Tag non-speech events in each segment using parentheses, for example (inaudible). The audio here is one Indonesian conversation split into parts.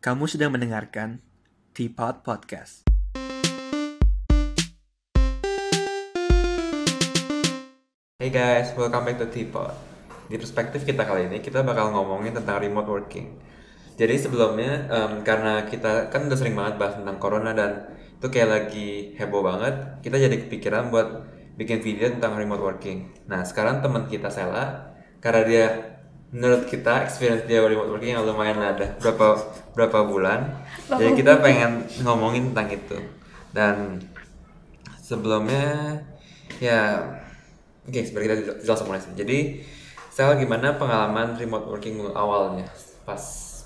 Kamu sedang mendengarkan Teapot Podcast. Hey guys, welcome back to Teapot. Di perspektif kita kali ini, kita bakal ngomongin tentang remote working. Jadi sebelumnya, em, karena kita kan udah sering banget bahas tentang corona dan itu kayak lagi heboh banget, kita jadi kepikiran buat bikin video tentang remote working. Nah, sekarang teman kita Sela, karena dia menurut kita experience dia remote working yang lumayan ada berapa berapa bulan, jadi kita pengen ngomongin tentang itu. Dan sebelumnya ya oke sebenarnya kita jel- jelas mulai sih. Jadi saya gimana pengalaman remote working awalnya pas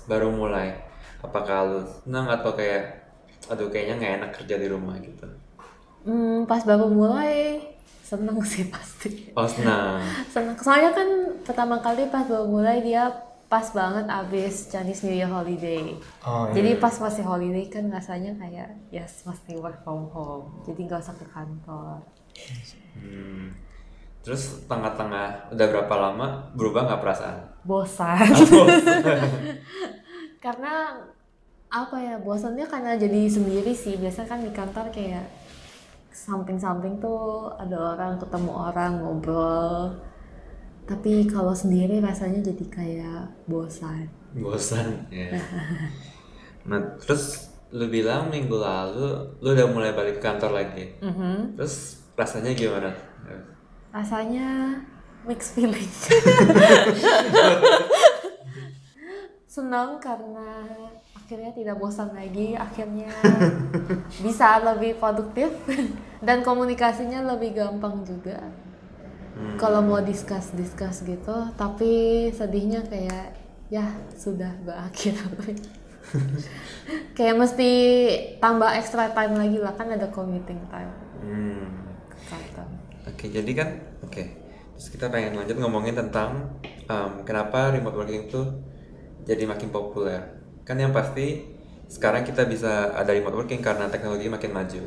baru mulai? Apakah lu senang atau kayak aduh kayaknya nggak enak kerja di rumah gitu? Hmm, pas baru mulai seneng sih pasti. Oh senang. (laughs) Seneng. Soalnya kan pertama kali pas baru mulai dia pas banget abis Chinese New Year holiday. Oh, iya. Jadi pas masih holiday kan rasanya kayak yes masih work from home. Jadi nggak usah ke kantor. Hmm. Terus tengah-tengah udah berapa lama berubah nggak perasaan? Bosan. (laughs) karena apa ya bosannya karena jadi sendiri sih. Biasanya kan di kantor kayak samping-samping tuh ada orang ketemu orang ngobrol. Tapi kalau sendiri rasanya jadi kayak bosan. Bosan ya. (laughs) Nah terus lu bilang minggu lalu lu udah mulai balik ke kantor lagi. Mhm. Terus rasanya gimana? rasanya mixed feeling (laughs) senang karena akhirnya tidak bosan lagi akhirnya (laughs) bisa lebih produktif dan komunikasinya lebih gampang juga kalau mau discuss discuss gitu tapi sedihnya kayak ya sudah berakhir (laughs) kayak mesti tambah extra time lagi lah kan ada commuting time Hmm. Oke, jadi kan, oke. Terus kita pengen lanjut ngomongin tentang em, kenapa remote working itu jadi makin populer. Kan yang pasti sekarang kita bisa ada remote working karena teknologi makin maju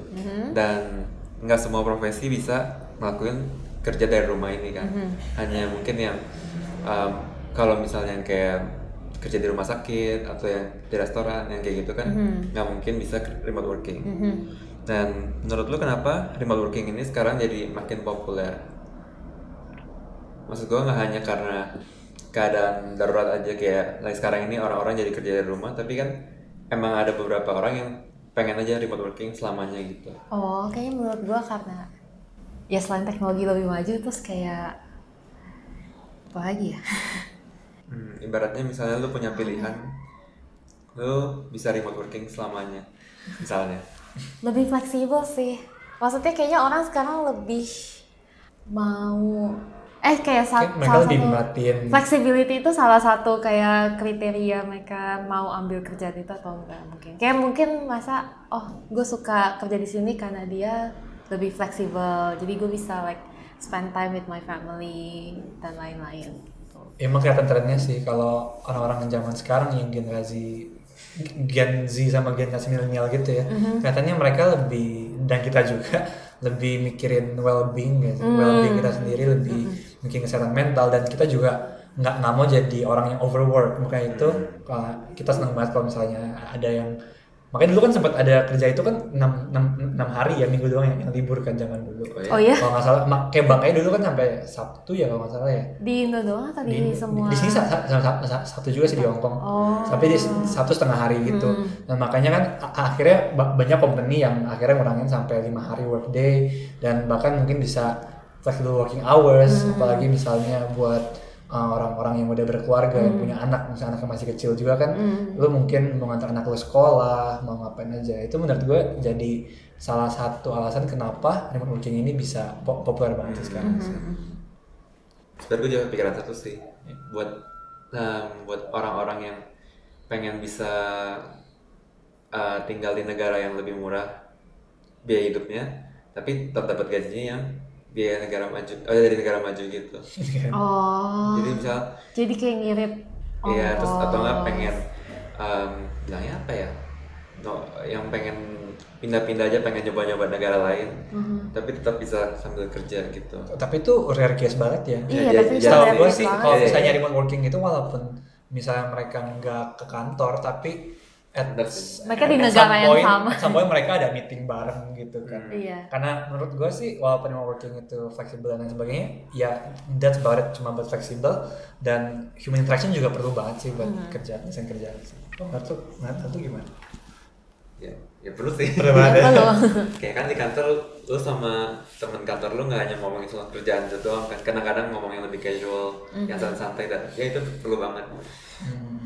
dan nggak semua profesi bisa ngelakuin kerja dari rumah ini kan. Hanya mungkin yang em, kalau misalnya yang kayak kerja di rumah sakit atau yang di restoran yang kayak gitu kan nggak mungkin bisa remote working. Dan menurut lu kenapa remote working ini sekarang jadi makin populer? Maksud gua nggak hanya karena keadaan darurat aja kayak like sekarang ini orang-orang jadi kerja dari rumah, tapi kan emang ada beberapa orang yang pengen aja remote working selamanya gitu. Oh, kayaknya menurut gua karena ya selain teknologi lebih maju terus kayak apa lagi ya? (laughs) Hmm, ibaratnya misalnya lu punya pilihan, lu bisa remote working selamanya, misalnya. Lebih fleksibel sih. Maksudnya kayaknya orang sekarang lebih mau eh kayak sa- Kayak mereka salah lebih satu merhatiin flexibility itu salah satu kayak kriteria mereka mau ambil kerjaan itu atau enggak mungkin. Kayak mungkin masa oh gue suka kerja di sini karena dia lebih fleksibel. Jadi gue bisa like spend time with my family dan lain-lain. gitu. emang kelihatan trennya sih kalau orang-orang zaman sekarang yang generasi Gen Z sama generasi milenial gitu ya kelihatannya mereka lebih dan kita juga (laughs) lebih mikirin well-being gitu well-being kita sendiri lebih mikirin kesehatan mental dan kita juga nggak nggak mau jadi orang yang overwork makanya itu kalau kita senang banget kalau misalnya ada yang makanya dulu kan sempat ada kerja itu kan 6, 6, hari ya minggu doang yang, yang libur kan zaman dulu Oh ya? Oh ya? kalau nggak salah mak- kayak bangkanya dulu kan sampai Sabtu ya kalau nggak salah ya Di Indo doang atau di, semua? di sini sa- sa- sa- sa- Sabtu juga sih di Hongkong Oh. tapi di satu setengah hari gitu dan makanya kan akhirnya ba- banyak company yang akhirnya ngurangin sampai lima hari workday dan bahkan mungkin bisa flexible working hours apalagi misalnya buat uh, orang-orang yang udah berkeluarga yang punya anak misalnya anaknya masih kecil juga kan lu mungkin mau ngantar anak lu sekolah mau ngapain aja. Itu menurut gue jadi salah satu alasan kenapa remote working ini bisa po- populer banget sih sekarang. Sih. Sebenarnya gue juga pikiran satu sih. Buat em, buat orang-orang yang pengen bisa eh, tinggal di negara yang lebih murah biaya hidupnya, tapi tetap dapat gajinya yang biaya negara maju, oh dari negara maju gitu. (laughs) Oh. Jadi misal, Jadi kayak ngirit. Oh. iya terus atau nggak pengen em, bilangnya apa ya? No, yang pengen pindah-pindah aja pengen nyoba-nyoba negara lain, tapi tetap bisa sambil kerja gitu. tapi itu rare case banget ya Iya, Ya, tapi ya, Setahu rare gue sih kalau Iya, iya. misalnya remote working itu walaupun misalnya mereka nggak ke kantor tapi at, sih. Mereka di negara yang point- sama. at some point mereka ada meeting bareng gitu kan Iya. karena menurut gue sih walaupun remote working itu fleksibel dan lain sebagainya ya that's about it cuma buat fleksibel dan human interaction juga perlu banget sih buat Hmm. kerja desain kerjaan sih oh menurut menurut tuh gimana ya ya perlu sih perlu banget ya? Halo. (laughs) kayak kan di kantor lu sama temen kantor lu nggak hanya ngomongin soal kerjaan itu doang kan kadang-kadang ngomong yang lebih casual yang santai dan ya itu perlu banget Hmm.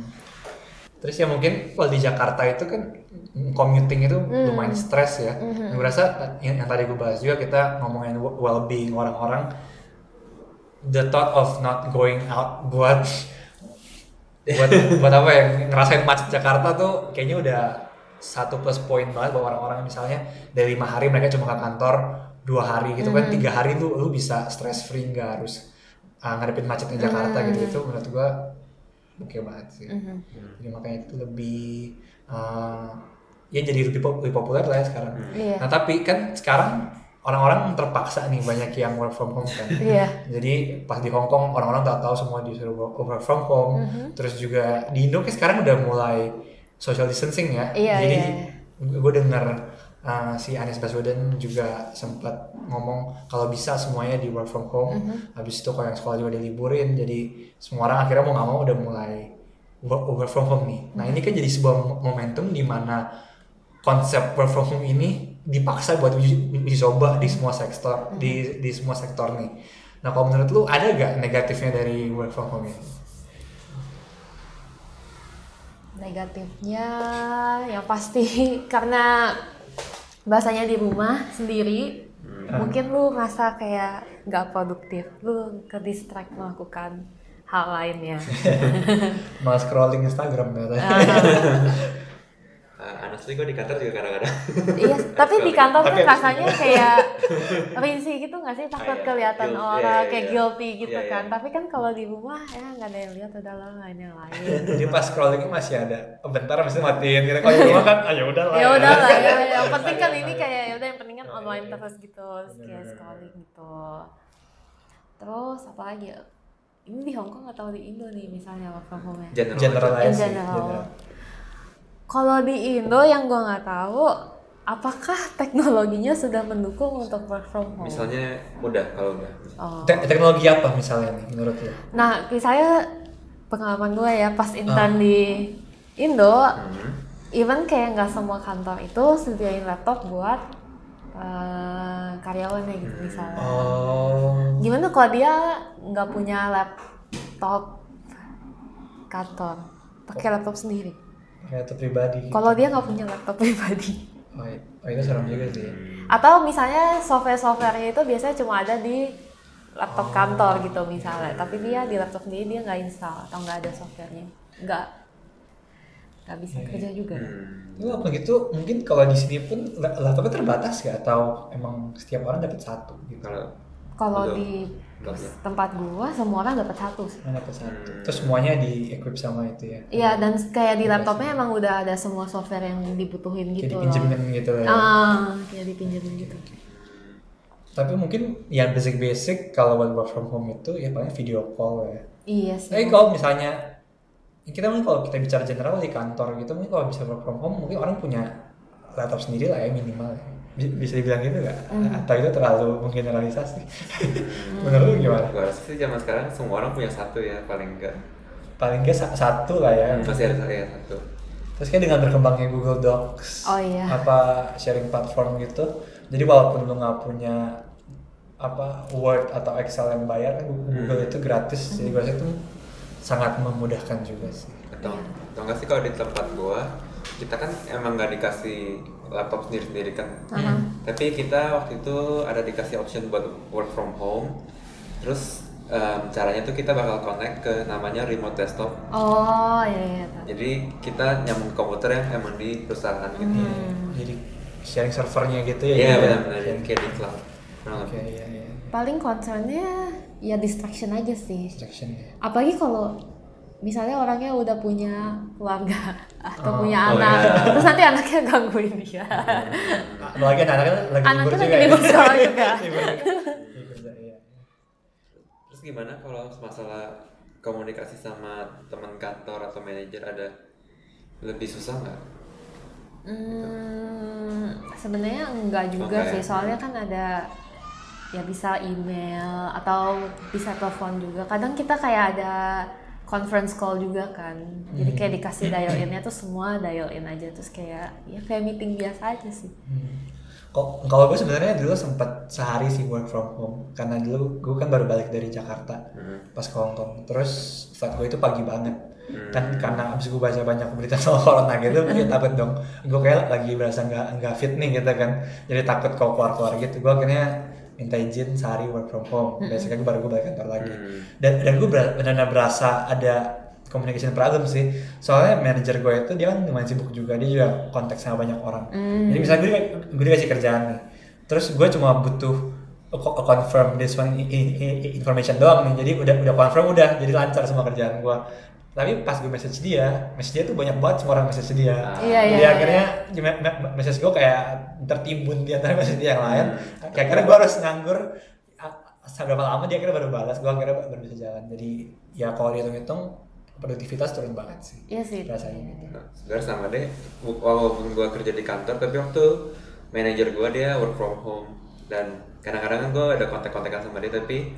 Terus ya mungkin kalau di Jakarta itu kan mm, commuting itu lumayan stres ya. Gue rasa yang, yang tadi gue bahas juga kita ngomongin well-being orang-orang. The thought of not going out buat (laughs) buat buat apa ya ngerasain macet Jakarta tuh kayaknya udah satu plus poin banget buat orang-orang. Misalnya dari lima hari mereka cuma ke kantor dua hari gitu kan tiga hari tuh lu bisa stress free nggak harus uh, ngadepin macetnya Jakarta gitu. Itu menurut gua oke banget sih jadi makanya itu lebih uh, ya jadi lebih, pop- lebih populer lah ya sekarang Iya. nah tapi kan sekarang orang-orang terpaksa nih banyak yang work from home kan Iya. jadi pas di Hong Kong orang-orang tak tahu semua disuruh work work from home. Mm-hmm. Terus juga di Indo kan sekarang udah mulai social distancing ya. Iya, jadi iya. gue dengar uh, si Anies Baswedan juga sempat ngomong kalau bisa semuanya di work from home. Mm-hmm. Habis itu kalau yang sekolah juga diliburin. Jadi semua orang akhirnya mau nggak mau udah mulai work, work from home nih. Nah ini kan jadi sebuah mo- momentum di mana konsep work from home ini dipaksa buat uji, uji coba di semua sektor di di semua sektor nih. Nah kalau menurut lu ada gak negatifnya dari work from home ini? Negatifnya yang pasti (laughs) karena bahasanya di rumah sendiri mungkin lu ngerasa kayak nggak produktif. Lu ke distract melakukan hal lainnya (laughs) Malah scrolling Instagram ya. uh, honestly gue di kantor juga kadang-kadang. Iya tapi di kantor kan habis rasanya kayak risih gitu nggak sih takut Kayak kelihatan guilt, orang iya, iya, kayak iya. guilty gitu Iya, iya. kan tapi kan kalau di rumah ya nggak ada yang lihat udah lah nggak ada yang lain Jadi pas scrollingnya masih ada. Oh, bentar masih matiin. Gitu. Kalau di rumah kan, ya udah lah. ya udah lah ya yang penting kan ini kayak ya udah yang penting kan online terus gitu kayak scrolling gitu terus apa lagi ya ini di Hong Kong atau di Indo nih misalnya work from home ya general, sih, general. general. kalau di Indo yang gua nggak tahu apakah teknologinya sudah mendukung untuk work from home misalnya udah kalau udah Oh. Te- teknologi apa misalnya nih menurut lu? nah saya pengalaman gue ya pas intern di Indo Hmm. even kayak nggak semua kantor itu sediain laptop buat eh, karyawannya gitu misalnya Oh. gimana kalau dia nggak punya laptop kantor pakai laptop sendiri Kayak itu pribadi. kalau dia nggak punya laptop (laughs) pribadi Oh, oh, itu serem juga sih. atau misalnya software-softwarenya itu biasanya cuma ada di laptop kantor gitu misalnya. Tapi dia di laptop sendiri dia nggak install atau nggak ada softwarenya. Nggak. Nggak bisa kerja juga. Hmm. Lu apa gitu mungkin kalau di sini pun la- laptopnya terbatas ya? Atau emang setiap orang dapat satu gitu. kalau kalau di ya. tempat gua semua orang dapat satu sih dapat satu. Terus semuanya di equip sama itu ya. Iya dan kayak di laptopnya emang udah ada semua software yang dibutuhin gitu loh. dipinjemin gitu ya. Ah, kayak dipinjemin gitu. Tapi mungkin yang basic-basic kalau buat work from home itu ya paling video call ya. Iya sih. Tapi kalau misalnya kita mungkin kalau kita bicara general di kantor gitu mungkin kalau bisa work from home mungkin orang punya laptop sendiri lah ya minimal ya. Bi- Bisa dibilang gitu nggak? Atau itu terlalu menggeneralisasi? (laughs) Menurut lu gimana? gue rasa sih zaman sekarang semua orang punya satu ya paling enggak Paling nggak sa- satu lah ya. pasti ada ya satu Terus kan dengan berkembangnya Google Docs, Oh, iya. apa sharing platform gitu, jadi walaupun lu nggak punya apa Word atau Excel yang bayar kan Google itu gratis, jadi gue rasa itu sangat memudahkan juga sih. atau atau enggak sih kalau di tempat gua kita kan emang nggak dikasih laptop sendiri sendiri kan Aha. tapi kita waktu itu ada dikasih option buat work from home terus em, caranya tuh kita bakal connect ke namanya remote desktop Oh iya iya. tahu. jadi kita nyambung ke komputer yang emang di perusahaan gitu Hmm. Jadi sharing servernya gitu ya? iya gitu ya? benar-benar Sharing. kayak di cloud Nah, Oke, iya, iya. Paling concernnya ya distraction aja sih. Distraction ya. Apalagi kalau misalnya orangnya udah punya keluarga (laughs) atau Oh, punya oh anak, iya. terus nanti anaknya gangguin dia. Apalagi anak-anaknya lagi Anaknya lagi juga libur ya? sekolah juga. (laughs) Libur juga. Libur juga, iya. terus gimana kalau masalah komunikasi sama teman kantor atau manajer ada lebih susah nggak Hmm, sebenarnya enggak juga Oke. sih, soalnya kan ada ya bisa email atau bisa telepon juga. Kadang kita kayak ada conference call juga kan. Jadi kayak dikasih dial in-nya tuh semua dial in aja terus kayak ya kayak meeting biasa aja sih. Kok kalau gue sebenarnya dulu sempat sehari sih work from home karena dulu gue kan baru balik dari Jakarta pas ke Hong Kong. Terus saat gue itu pagi banget. Dan karena abis gue baca banyak berita soal (laughs) corona gitu, gue (laughs) takut dong. Gue kayak lagi berasa nggak nggak fit nih gitu kan. Jadi takut kalau keluar keluar gitu. Gue akhirnya minta izin sehari work from home. Besoknya gue baru gue balik kantor lagi. Dan dan gue ber- benar-benar berasa ada communication problem sih. Soalnya manajer gue itu dia kan lumayan sibuk juga. Dia juga kontak sama banyak orang. Jadi misalnya gue, gue dikasih kerjaan nih. Terus gue cuma butuh co- confirm this one information doang nih. Jadi udah udah confirm udah jadi lancar semua kerjaan gue. Tapi pas gue message dia, message dia tuh banyak banget semua orang message dia. Iya, Jadi iya, akhirnya me- message gue kayak tertimbun di antara message dia yang lain. Kayak akhirnya gue harus nganggur ah, sampai berapa lama dia akhirnya baru balas. Gue akhirnya baru bisa jalan. Jadi ya kalau dihitung-hitung produktivitas turun banget sih. Iya sih. Rasanya gitu. Nah, sebenarnya sama deh walaupun gua kerja di kantor tapi waktu manajer gua dia work from home dan kadang-kadang kan gua ada kontak-kontakan sama dia tapi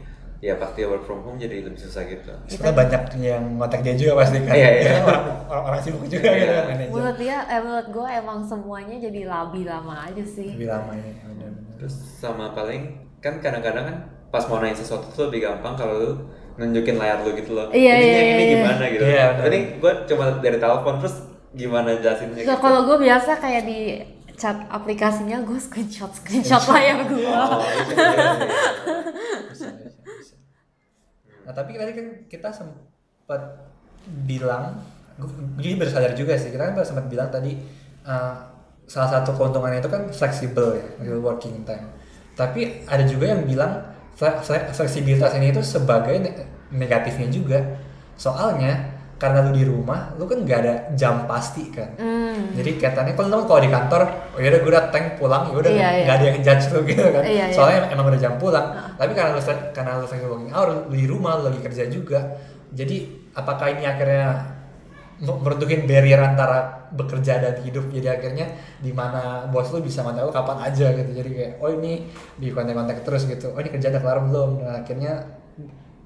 ya pasti work from home jadi lebih susah gitu Sebenarnya banyak yang kontak dia juga pasti kan. Iya, iya. Ya, orang, orang, orang sibuk juga Iya. gitu kan. Menurut dia, eh, menurut gue emang semuanya jadi labi lama aja sih. Lebih lama ini benar-benar. terus sama paling kan kadang-kadang kan pas mau nanya sesuatu tuh lebih gampang kalau lu nunjukin layar lu gitu loh Iya, ini iya, ini iya. gimana gitu Iya, benar. ini gua cuma dari telepon terus gimana jelasinnya Nggak, gitu. kalau gue biasa kayak di chat aplikasinya gue screenshot screenshot layar gue. Oh, (laughs) iya, iya, iya. Bisa, bisa, bisa. Nah tapi tadi kan kita sempat bilang, gue jadi baru sadar juga sih, kita kan sempat bilang tadi uh, salah satu keuntungannya itu kan fleksibel ya, working time. Tapi ada juga yang bilang fle- fle- fleksibilitas ini itu sebagai ne- negatifnya juga. Soalnya karena lu di rumah, lu kan nggak ada jam pasti kan. Hmm. Jadi katanya kalau lu kalau di kantor, oh yaudah gue udah tank pulang, ya udah Iya, nggak iya. ada yang judge lu gitu kan. Iya, iya. Soalnya emang udah jam pulang. Tapi karena lu karena lu flexible working hour, lu di rumah, lu lagi kerja juga. Jadi apakah ini akhirnya me- meruntuhin barrier antara bekerja dan hidup jadi akhirnya di mana bos lu bisa mantau kapan aja gitu jadi kayak oh ini di kontak-kontak terus gitu oh ini kerja udah kelar belum nah, akhirnya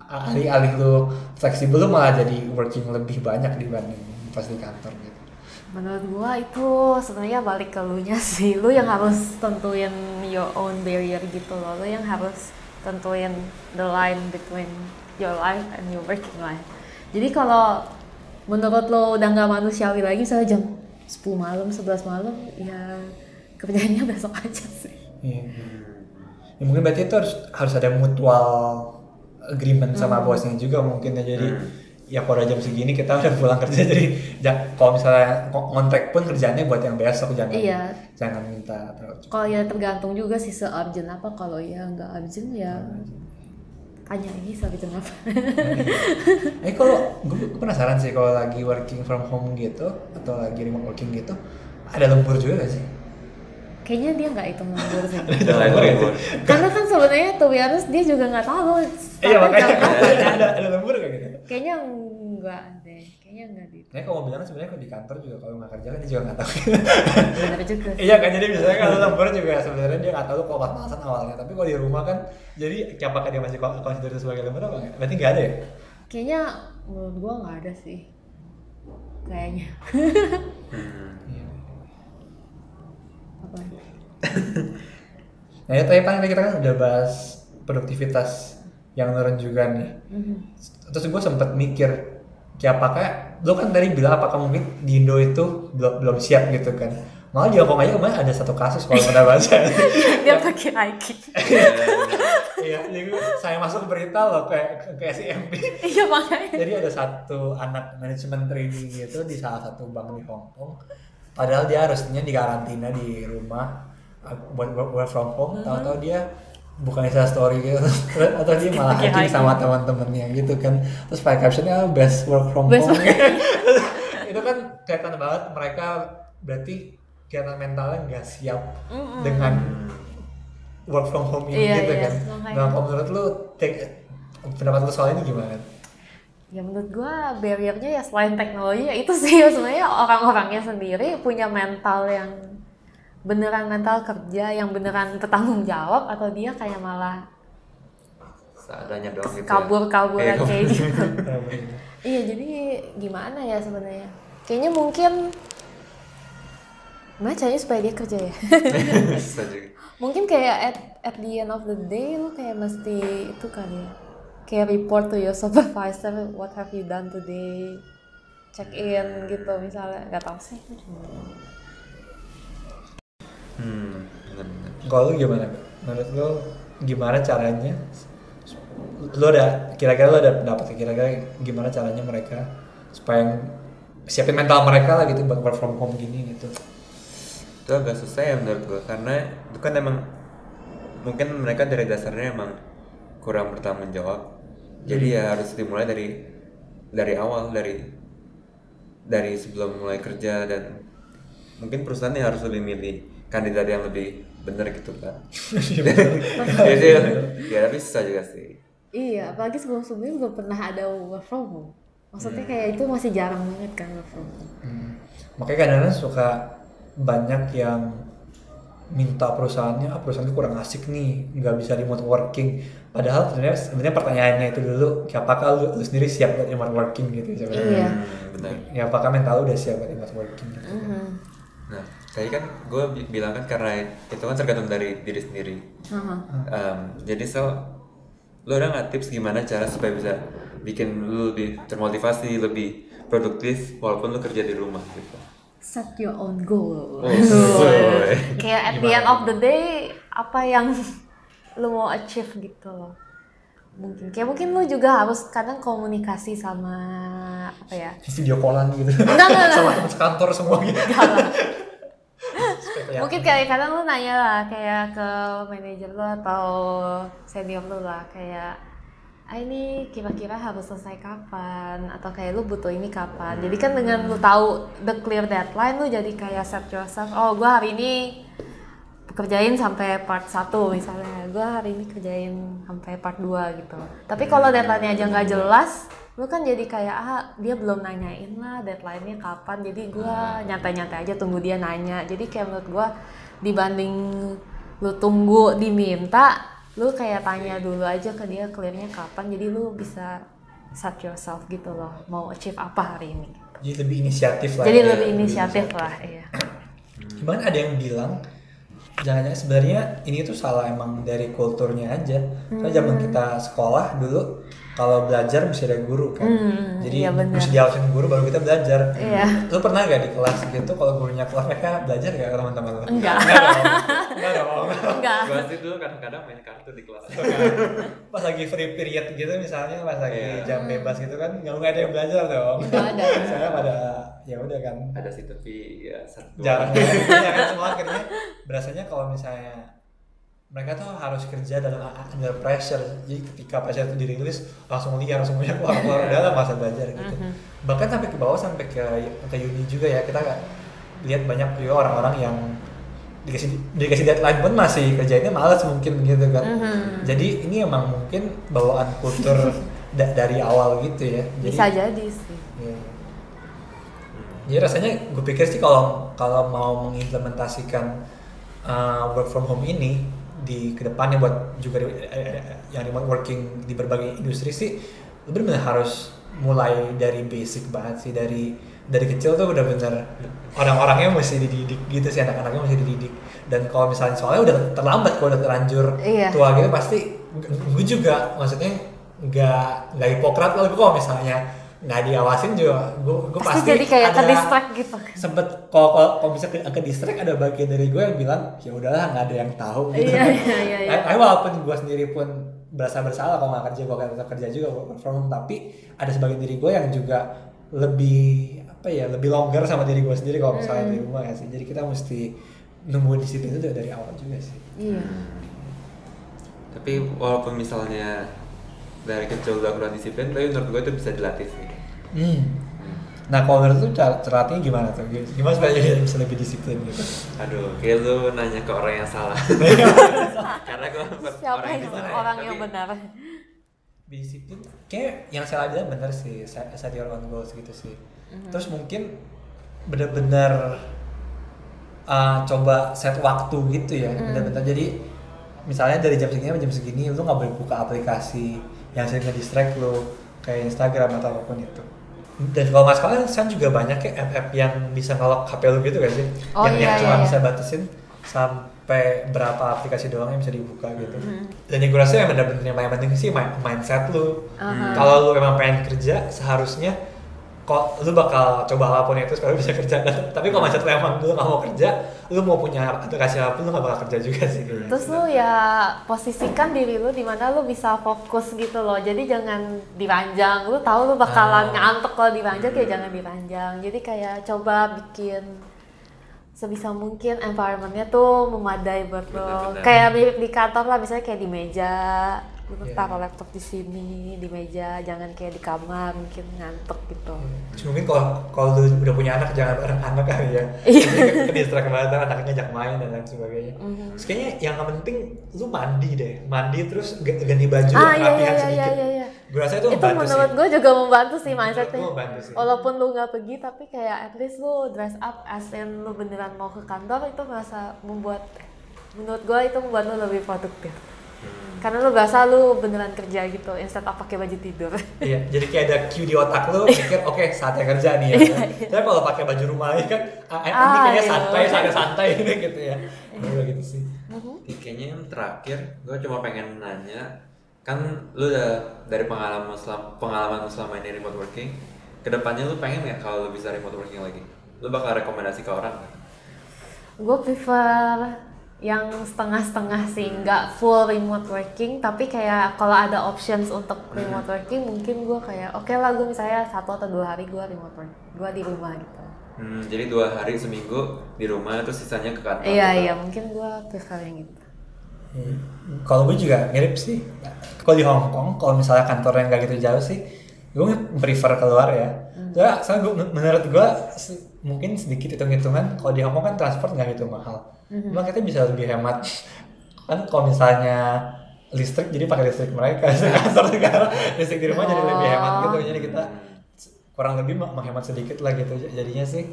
alih-alih lu fleksibel lu malah jadi working lebih banyak dibanding pas di kantor gitu Menurut gua itu sebenarnya balik ke lu nya (laughs) sih. Lu yang harus tentuin your own barrier gitu loh. Lu yang harus tentuin the line between your life and your working life. Jadi kalau menurut lo udah nggak manusiawi lagi misalnya jam 10 malam, 11 malam, ya kerjanya (laughs) besok aja sih. Iya. Ya, mungkin berarti itu harus harus ada mutual agreement sama bosnya juga mungkin ya jadi ya kalau jam segini kita udah pulang kerja (laughs) jadi ja- kalau misalnya ko- kontrak pun kerjanya buat yang besok jangan Iya. jangan minta terlalu. Kalau ya tergantung juga sih se-urgent apa. Kalau ya nggak urgent ya tanya lagi se-urgent apa. Eh kalau gue penasaran sih kalau lagi working from home gitu atau lagi remote working gitu ada lembur juga gak sih? Kayaknya dia nggak hitung lembur sih. (laughs) Itu ribut. Karena kan sebenarnya be honest dia juga nggak tahu. Iya makanya ada, kan. ada, lembur kayak gitu. Kayaknya enggak deh. Kayaknya enggak di. Ya kalau mau bilang sebenarnya kalau di kantor juga kalau nggak kerja kan dia juga nggak tahu. Benar juga. Iya kan jadi misalnya kalau lembur juga sebenarnya dia nggak tahu kalau pas-pasan awalnya tapi kalau di rumah kan jadi apakah dia masih consider itu sebagai lembur apa nggak? Berarti nggak ada ya? Kayaknya menurut gua nggak ada sih. Kayaknya. Iya. Apa? Nah ya tadi paling kita kan udah bahas produktivitas yang turun juga nih. Mhm. Terus gue sempet mikir kayak apakah lo kan tadi bilang apakah mungkin di Indo itu belum belum siap gitu kan? Malah di Hongkong aja kemarin ada satu kasus kalau pernah baca. (laughs) dia pakai Nike. Iya, jadi saya masuk berita loh kayak ke SCMP. Iya makanya. Jadi ada satu anak manajemen trading gitu di salah satu bank di Hong Kong. Padahal dia harusnya di karantina di rumah uh, buat work, work from home. Tahu-tahu dia bukan Insta story gitu (laughs) atau dia malah Pakai hiking hiking. sama teman-temannya gitu kan. Terus pakai captionnya "Oh, best work from Best home. (laughs) itu kan kelihatan banget mereka berarti kelihatan mentalnya nggak siap Mm-mm. dengan work from home ini Iya, gitu iya, kan. Nah, kalau menurut lu take, pendapat lu soal ini gimana? Ya menurut gua barriernya ya selain teknologi ya itu sih. (laughs) Sebenarnya orang-orangnya sendiri punya mental yang beneran mental kerja yang beneran bertanggung jawab atau dia kayak malah seadanya doang gitu ya. kabur-kaburan Iya, kayak gitu. (laughs) Iya jadi gimana ya sebenarnya? Kayaknya mungkin gimana caranya supaya dia kerja ya? (laughs) Mungkin kayak at, at the end of the day lu kayak mesti itu kan ya kayak report to your supervisor what have you done today check in gitu misalnya nggak tahu sih Hmm, benar-benar. Kalau lu gimana? Menurut lu gimana caranya? Lu ada kira-kira lu ada pendapat kira-kira gimana caranya mereka supaya siapin mental mereka lah gitu buat work from home gini gitu. itu agak susah ya menurut gue karena itu kan emang mungkin mereka dari dasarnya emang kurang bertanggung jawab jadi ya harus dimulai dari dari awal dari dari sebelum mulai kerja dan mungkin perusahaan yang harus lebih milih kandidat yang lebih benar gitu kan (laughs) jadi ya tapi susah juga sih. Iya apalagi sebelum sebelumnya belum pernah ada work from home. Maksudnya kayak itu masih jarang banget kan work from home. Hmm. Makanya kadang-kadang suka banyak yang minta perusahaannya, ah perusahaan itu kurang asik nih, nggak bisa remote working. Padahal sebenarnya sebenarnya pertanyaannya itu dulu, ya apakah lu, lu sendiri siap buat remote working gitu sebenarnya? Iya. Hmm, benar Ya apakah mental lu udah siap buat remote working? Gitu. Mhm. nah tadi kan gue bilang kan karena itu kan tergantung dari diri sendiri Aha. Um, jadi so lo ada nggak tips gimana cara supaya bisa bikin lu lebih termotivasi lebih produktif walaupun lu kerja di rumah gitu set your own goal. Oh, (laughs) kayak at the end of the day apa yang (laughs) lu mau achieve gitu loh. Mungkin kayak mungkin lu juga harus kadang komunikasi sama apa ya? Video callan gitu. Enggak, enggak, Sama teman sekantor semua gitu. Mungkin kayak kadang lu nanya lah kayak ke manajer lu atau senior lu lah kayak ah ini kira-kira harus selesai kapan? Atau kayak lu butuh ini kapan? Jadi kan dengan lu tahu the clear deadline lu jadi kayak set yourself oh gua hari ini kerjain sampai part 1 misalnya. Gua hari ini kerjain sampai part 2 gitu. Tapi kalau deadline-nya aja nggak jelas lu kan jadi kayak ah dia belum nanyain lah deadline-nya kapan. Jadi gua nyantai-nyantai aja tunggu dia nanya. Jadi kayak menurut gua dibanding lu tunggu diminta lu kayak tanya dulu aja ke dia clearnya kapan jadi lu bisa set yourself gitu loh mau achieve apa hari ini Jadi lebih inisiatif lah. jadi ya. lebih inisiatif lah iya Cuman ada yang bilang jangan-jangan sebenarnya ini tuh salah emang dari kulturnya aja. Karena zaman Hmm. kita sekolah dulu kalau belajar mesti ada guru kan. Hmm, Jadi iya mesti diawasin guru baru kita belajar. Iya. Lu pernah gak di kelas gitu kalau gurunya kelas mereka belajar gak teman-teman lu? Enggak. Enggak dong. Enggak enggak gue sih dulu kadang-kadang main kartu di kelas Pas lagi free period gitu misalnya pas lagi Iya. jam bebas gitu kan nggak nggak ada yang belajar dong. Nggak ada. Saya pada ya udah kan ada sih tapi ya satu jarang ya kan semua akhirnya berasanya kalau misalnya mereka tuh harus kerja dalam under pressure. Jadi ketika pressure itu dirilis langsung liar semuanya (laughs) keluar keluar udah lah masa belajar gitu. Bahkan sampai ke bawah sampai ke ke uni juga ya. Kita lihat banyak juga orang-orang yang dikasih dikasih deadline pun masih kerjanya malas mungkin gitu kan. Jadi ini emang mungkin bawaan kultur (laughs) da- dari awal gitu ya. Jadi bisa jadi sih. Iya. Jadi rasanya gue pikir sih kalau kalau mau mengimplementasikan uh, work from home ini di ke depannya buat juga di- eh, eh, yang remote working di berbagai industri sih lu benar harus mulai dari basic banget sih. Dari dari kecil tuh udah bener orang-orangnya mesti dididik gitu sih anak-anaknya mesti dididik. Dan kalau misalnya soalnya udah terlambat kalau udah terlanjur Iya. tua gitu pasti gue juga. Maksudnya nggak nggak hipokrat lah gue kalau misalnya nggak diawasin juga. Gue gue pasti, pasti, jadi kayak ke ada- distract gitu sempet kalau kalau, kalau bisa ke, ke distract ada bagian dari gue yang bilang ya udahlah nggak ada yang tahu gitu. Iya, iya, iya, iya. Tapi walaupun gue sendiri pun berasa bersalah kalau nggak kerja gue akan tetap kerja juga work from home tapi ada sebagian diri gue yang juga lebih apa ya lebih longgar sama diri gue sendiri kalau misalnya Hmm. di rumah ya sih. Jadi kita mesti nunggu disiplin itu dari awal juga sih. Iya. Tapi walaupun misalnya dari kecil udah kurang disiplin tapi menurut gue itu bisa dilatih sih. Hmm. Nah kalau menurut lu cara terlatihnya gimana tuh? Gimana supaya jadi bisa lebih disiplin gitu? aduh kayak lu nanya ke orang yang salah. (laughs) Karena gue siapa yang benar ya, orang tapi- yang benar? Disiplin kayak yang saya bilang bener sih set set your own goals gitu sih. Terus mungkin bener-bener uh, coba set waktu gitu ya bener-bener jadi misalnya dari jam segini sampai jam segini lu nggak boleh buka aplikasi yang sering nge-distract lu kayak Instagram atau apa pun itu. Dan kalau nggak salah kan juga banyak ya app-app yang bisa ngelok HP lu gitu kan sih? Oh, yang, iya, yang cuma iya, bisa batasin sampai berapa aplikasi doang yang bisa dibuka gitu. Dan yang gue rasa yang benar-benar yang paling penting sih mi- mindset lu Aha. kalau lu emang pengen kerja seharusnya kok lu bakal coba apa pun itu supaya lu (laughs) bisa kerja tapi kalau mindset lu emang lu gak mau kerja lu mau punya aplikasi apa pun lu gak bakal kerja juga sih kayaknya Terus lu ya posisikan diri lu di mana lu bisa fokus gitu loh. Jadi jangan diranjang. Lu tahu lu bakalan Ah. ngantuk kalau diranjang ya jangan diranjang. Jadi kayak coba bikin sebisa mungkin environmentnya tuh memadai buat lo. Kayak mirip di kantor lah, misalnya kayak di meja, lu Iya. taruh laptop di sini, di meja, jangan kayak di kamar mungkin ngantuk gitu. Cuma mungkin kalau kalau lu udah punya anak jangan bareng anak kali ya. Iya. Jadi ke distract banget anaknya ngajak main dan lain sebagainya. Mhm. Terus kayaknya yang penting lu mandi deh, mandi terus ganti baju Ah yang iya iya rapihan iya sedikit. iya iya. Gue rasa itu, itu membantu menurut sih. gue juga membantu sih mindsetnya gua membantu sih. walaupun lu nggak pergi tapi kayak at least lu dress up as in lu beneran mau ke kantor itu merasa membuat menurut gue itu membuat lu lebih produktif Hmm. Karena lu berasa lu beneran kerja gitu instead of pakai baju tidur Iya, jadi kayak ada cue di otak lu pikir oke saatnya kerja nih ya. kan? Tapi kalau pakai baju rumah lagi kan ah, ini Iya, Ah, kayaknya iya. santai, santai santai ini gitu ya. Udah gitu sih. Jadi kayaknya yang terakhir gue cuma pengen nanya kan lu udah dari pengalaman selam, pengalaman selama ini remote working ke depannya lu pengen nggak kalau lu bisa remote working lagi lu bakal rekomendasi ke orang nggak? gue prefer yang setengah-setengah sih nggak full remote working tapi kayak kalau ada options untuk remote working mungkin gue kayak oke lah gue misalnya satu atau dua hari gue remote work gue di rumah gitu Hmm, jadi dua hari seminggu di rumah terus sisanya ke kantor iya gitu. iya mungkin gue prefer yang gitu Hmm. Kalau gue juga mirip sih. Kalau di Hong Kong, kalau misalnya kantornya nggak gitu jauh sih, gue prefer keluar ya. Soalnya, soalnya gue, menurut gue se- mungkin sedikit hitung-hitungan. Kalau di Hong Kong kan transport nggak gitu mahal. Cuma kita bisa lebih hemat. Kan kalau misalnya listrik jadi pakai listrik mereka (laughs) kantor negara listrik di rumah jadi lebih hemat gitu jadi kita kurang lebih meng- menghemat sedikit lah gitu jadinya sih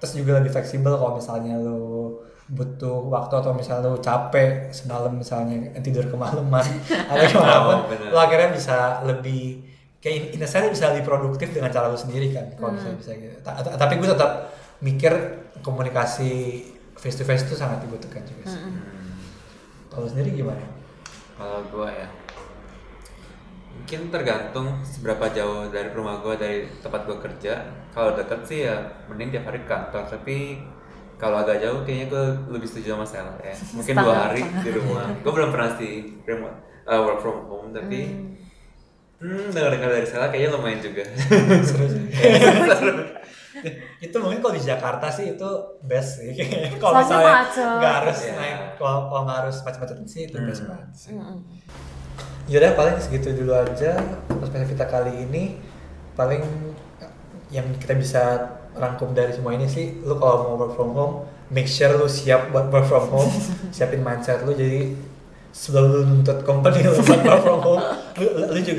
terus juga lebih fleksibel kalau misalnya lo butuh waktu atau misalnya lo capek semalam misalnya tidur kemalaman (laughs) atau gimana pun Oh, lo akhirnya bisa lebih kayak in a sense bisa lebih produktif dengan cara lo sendiri kan kalau misalnya bisa gitu Ta- ta- tapi gue tetap mikir komunikasi face to face itu sangat dibutuhkan juga sih kalau lo sendiri gimana Kalau gua ya mungkin tergantung seberapa jauh dari rumah gua dari tempat gua kerja. Kalau dekat sih ya mending tiap hari ke kantor. Tapi kalau agak jauh kayaknya gua lebih setuju sama Sel ya. Mungkin dua hari di rumah. Gua belum pernah sih remote uh, work from home tapi hmm, dengar-dengar dari Sel kayaknya lumayan juga. (laughs) seru sih itu mungkin kalau di Jakarta sih itu best sih (laughs) kalau misalnya nggak harus Iya. naik kalau nggak harus macet-macet sih itu best Hmm. banget sih Mm-mm. Yaudah paling segitu dulu aja perspektif kita kali ini paling yang kita bisa rangkum dari semua ini sih lu kalau mau work from home make sure lu siap buat work from home (laughs) siapin mindset lu jadi sebelum lu nuntut company lu buat work from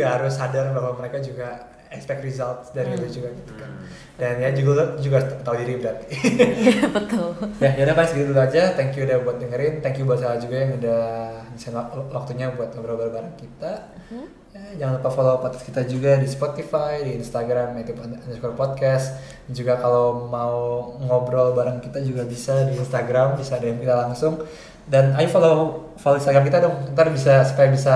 juga harus sadar bahwa mereka juga expect results dari lu juga gitu kan. Dan ya juga lu juga tahu diri berarti. Iya (laughs) betul. Ya yaudah segitu dulu aja. Thank you udah buat dengerin. Thank you buat saya juga yang udah wak- waktunya buat ngobrol bareng kita. Ya, jangan lupa follow podcast kita juga di Spotify di Instagram itu underscore podcast. Dan juga kalau mau ngobrol bareng kita juga bisa di Instagram bisa DM kita langsung. Dan ayo follow follow Instagram kita dong. Ntar bisa supaya bisa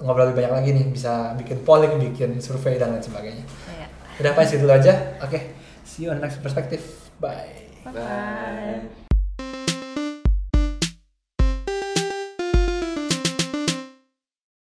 ngobrol lebih banyak lagi nih bisa bikin polling bikin survei dan lain sebagainya. Iya. udah segitu dulu aja. Oke. See you on next perspective. Bye bye. Bye.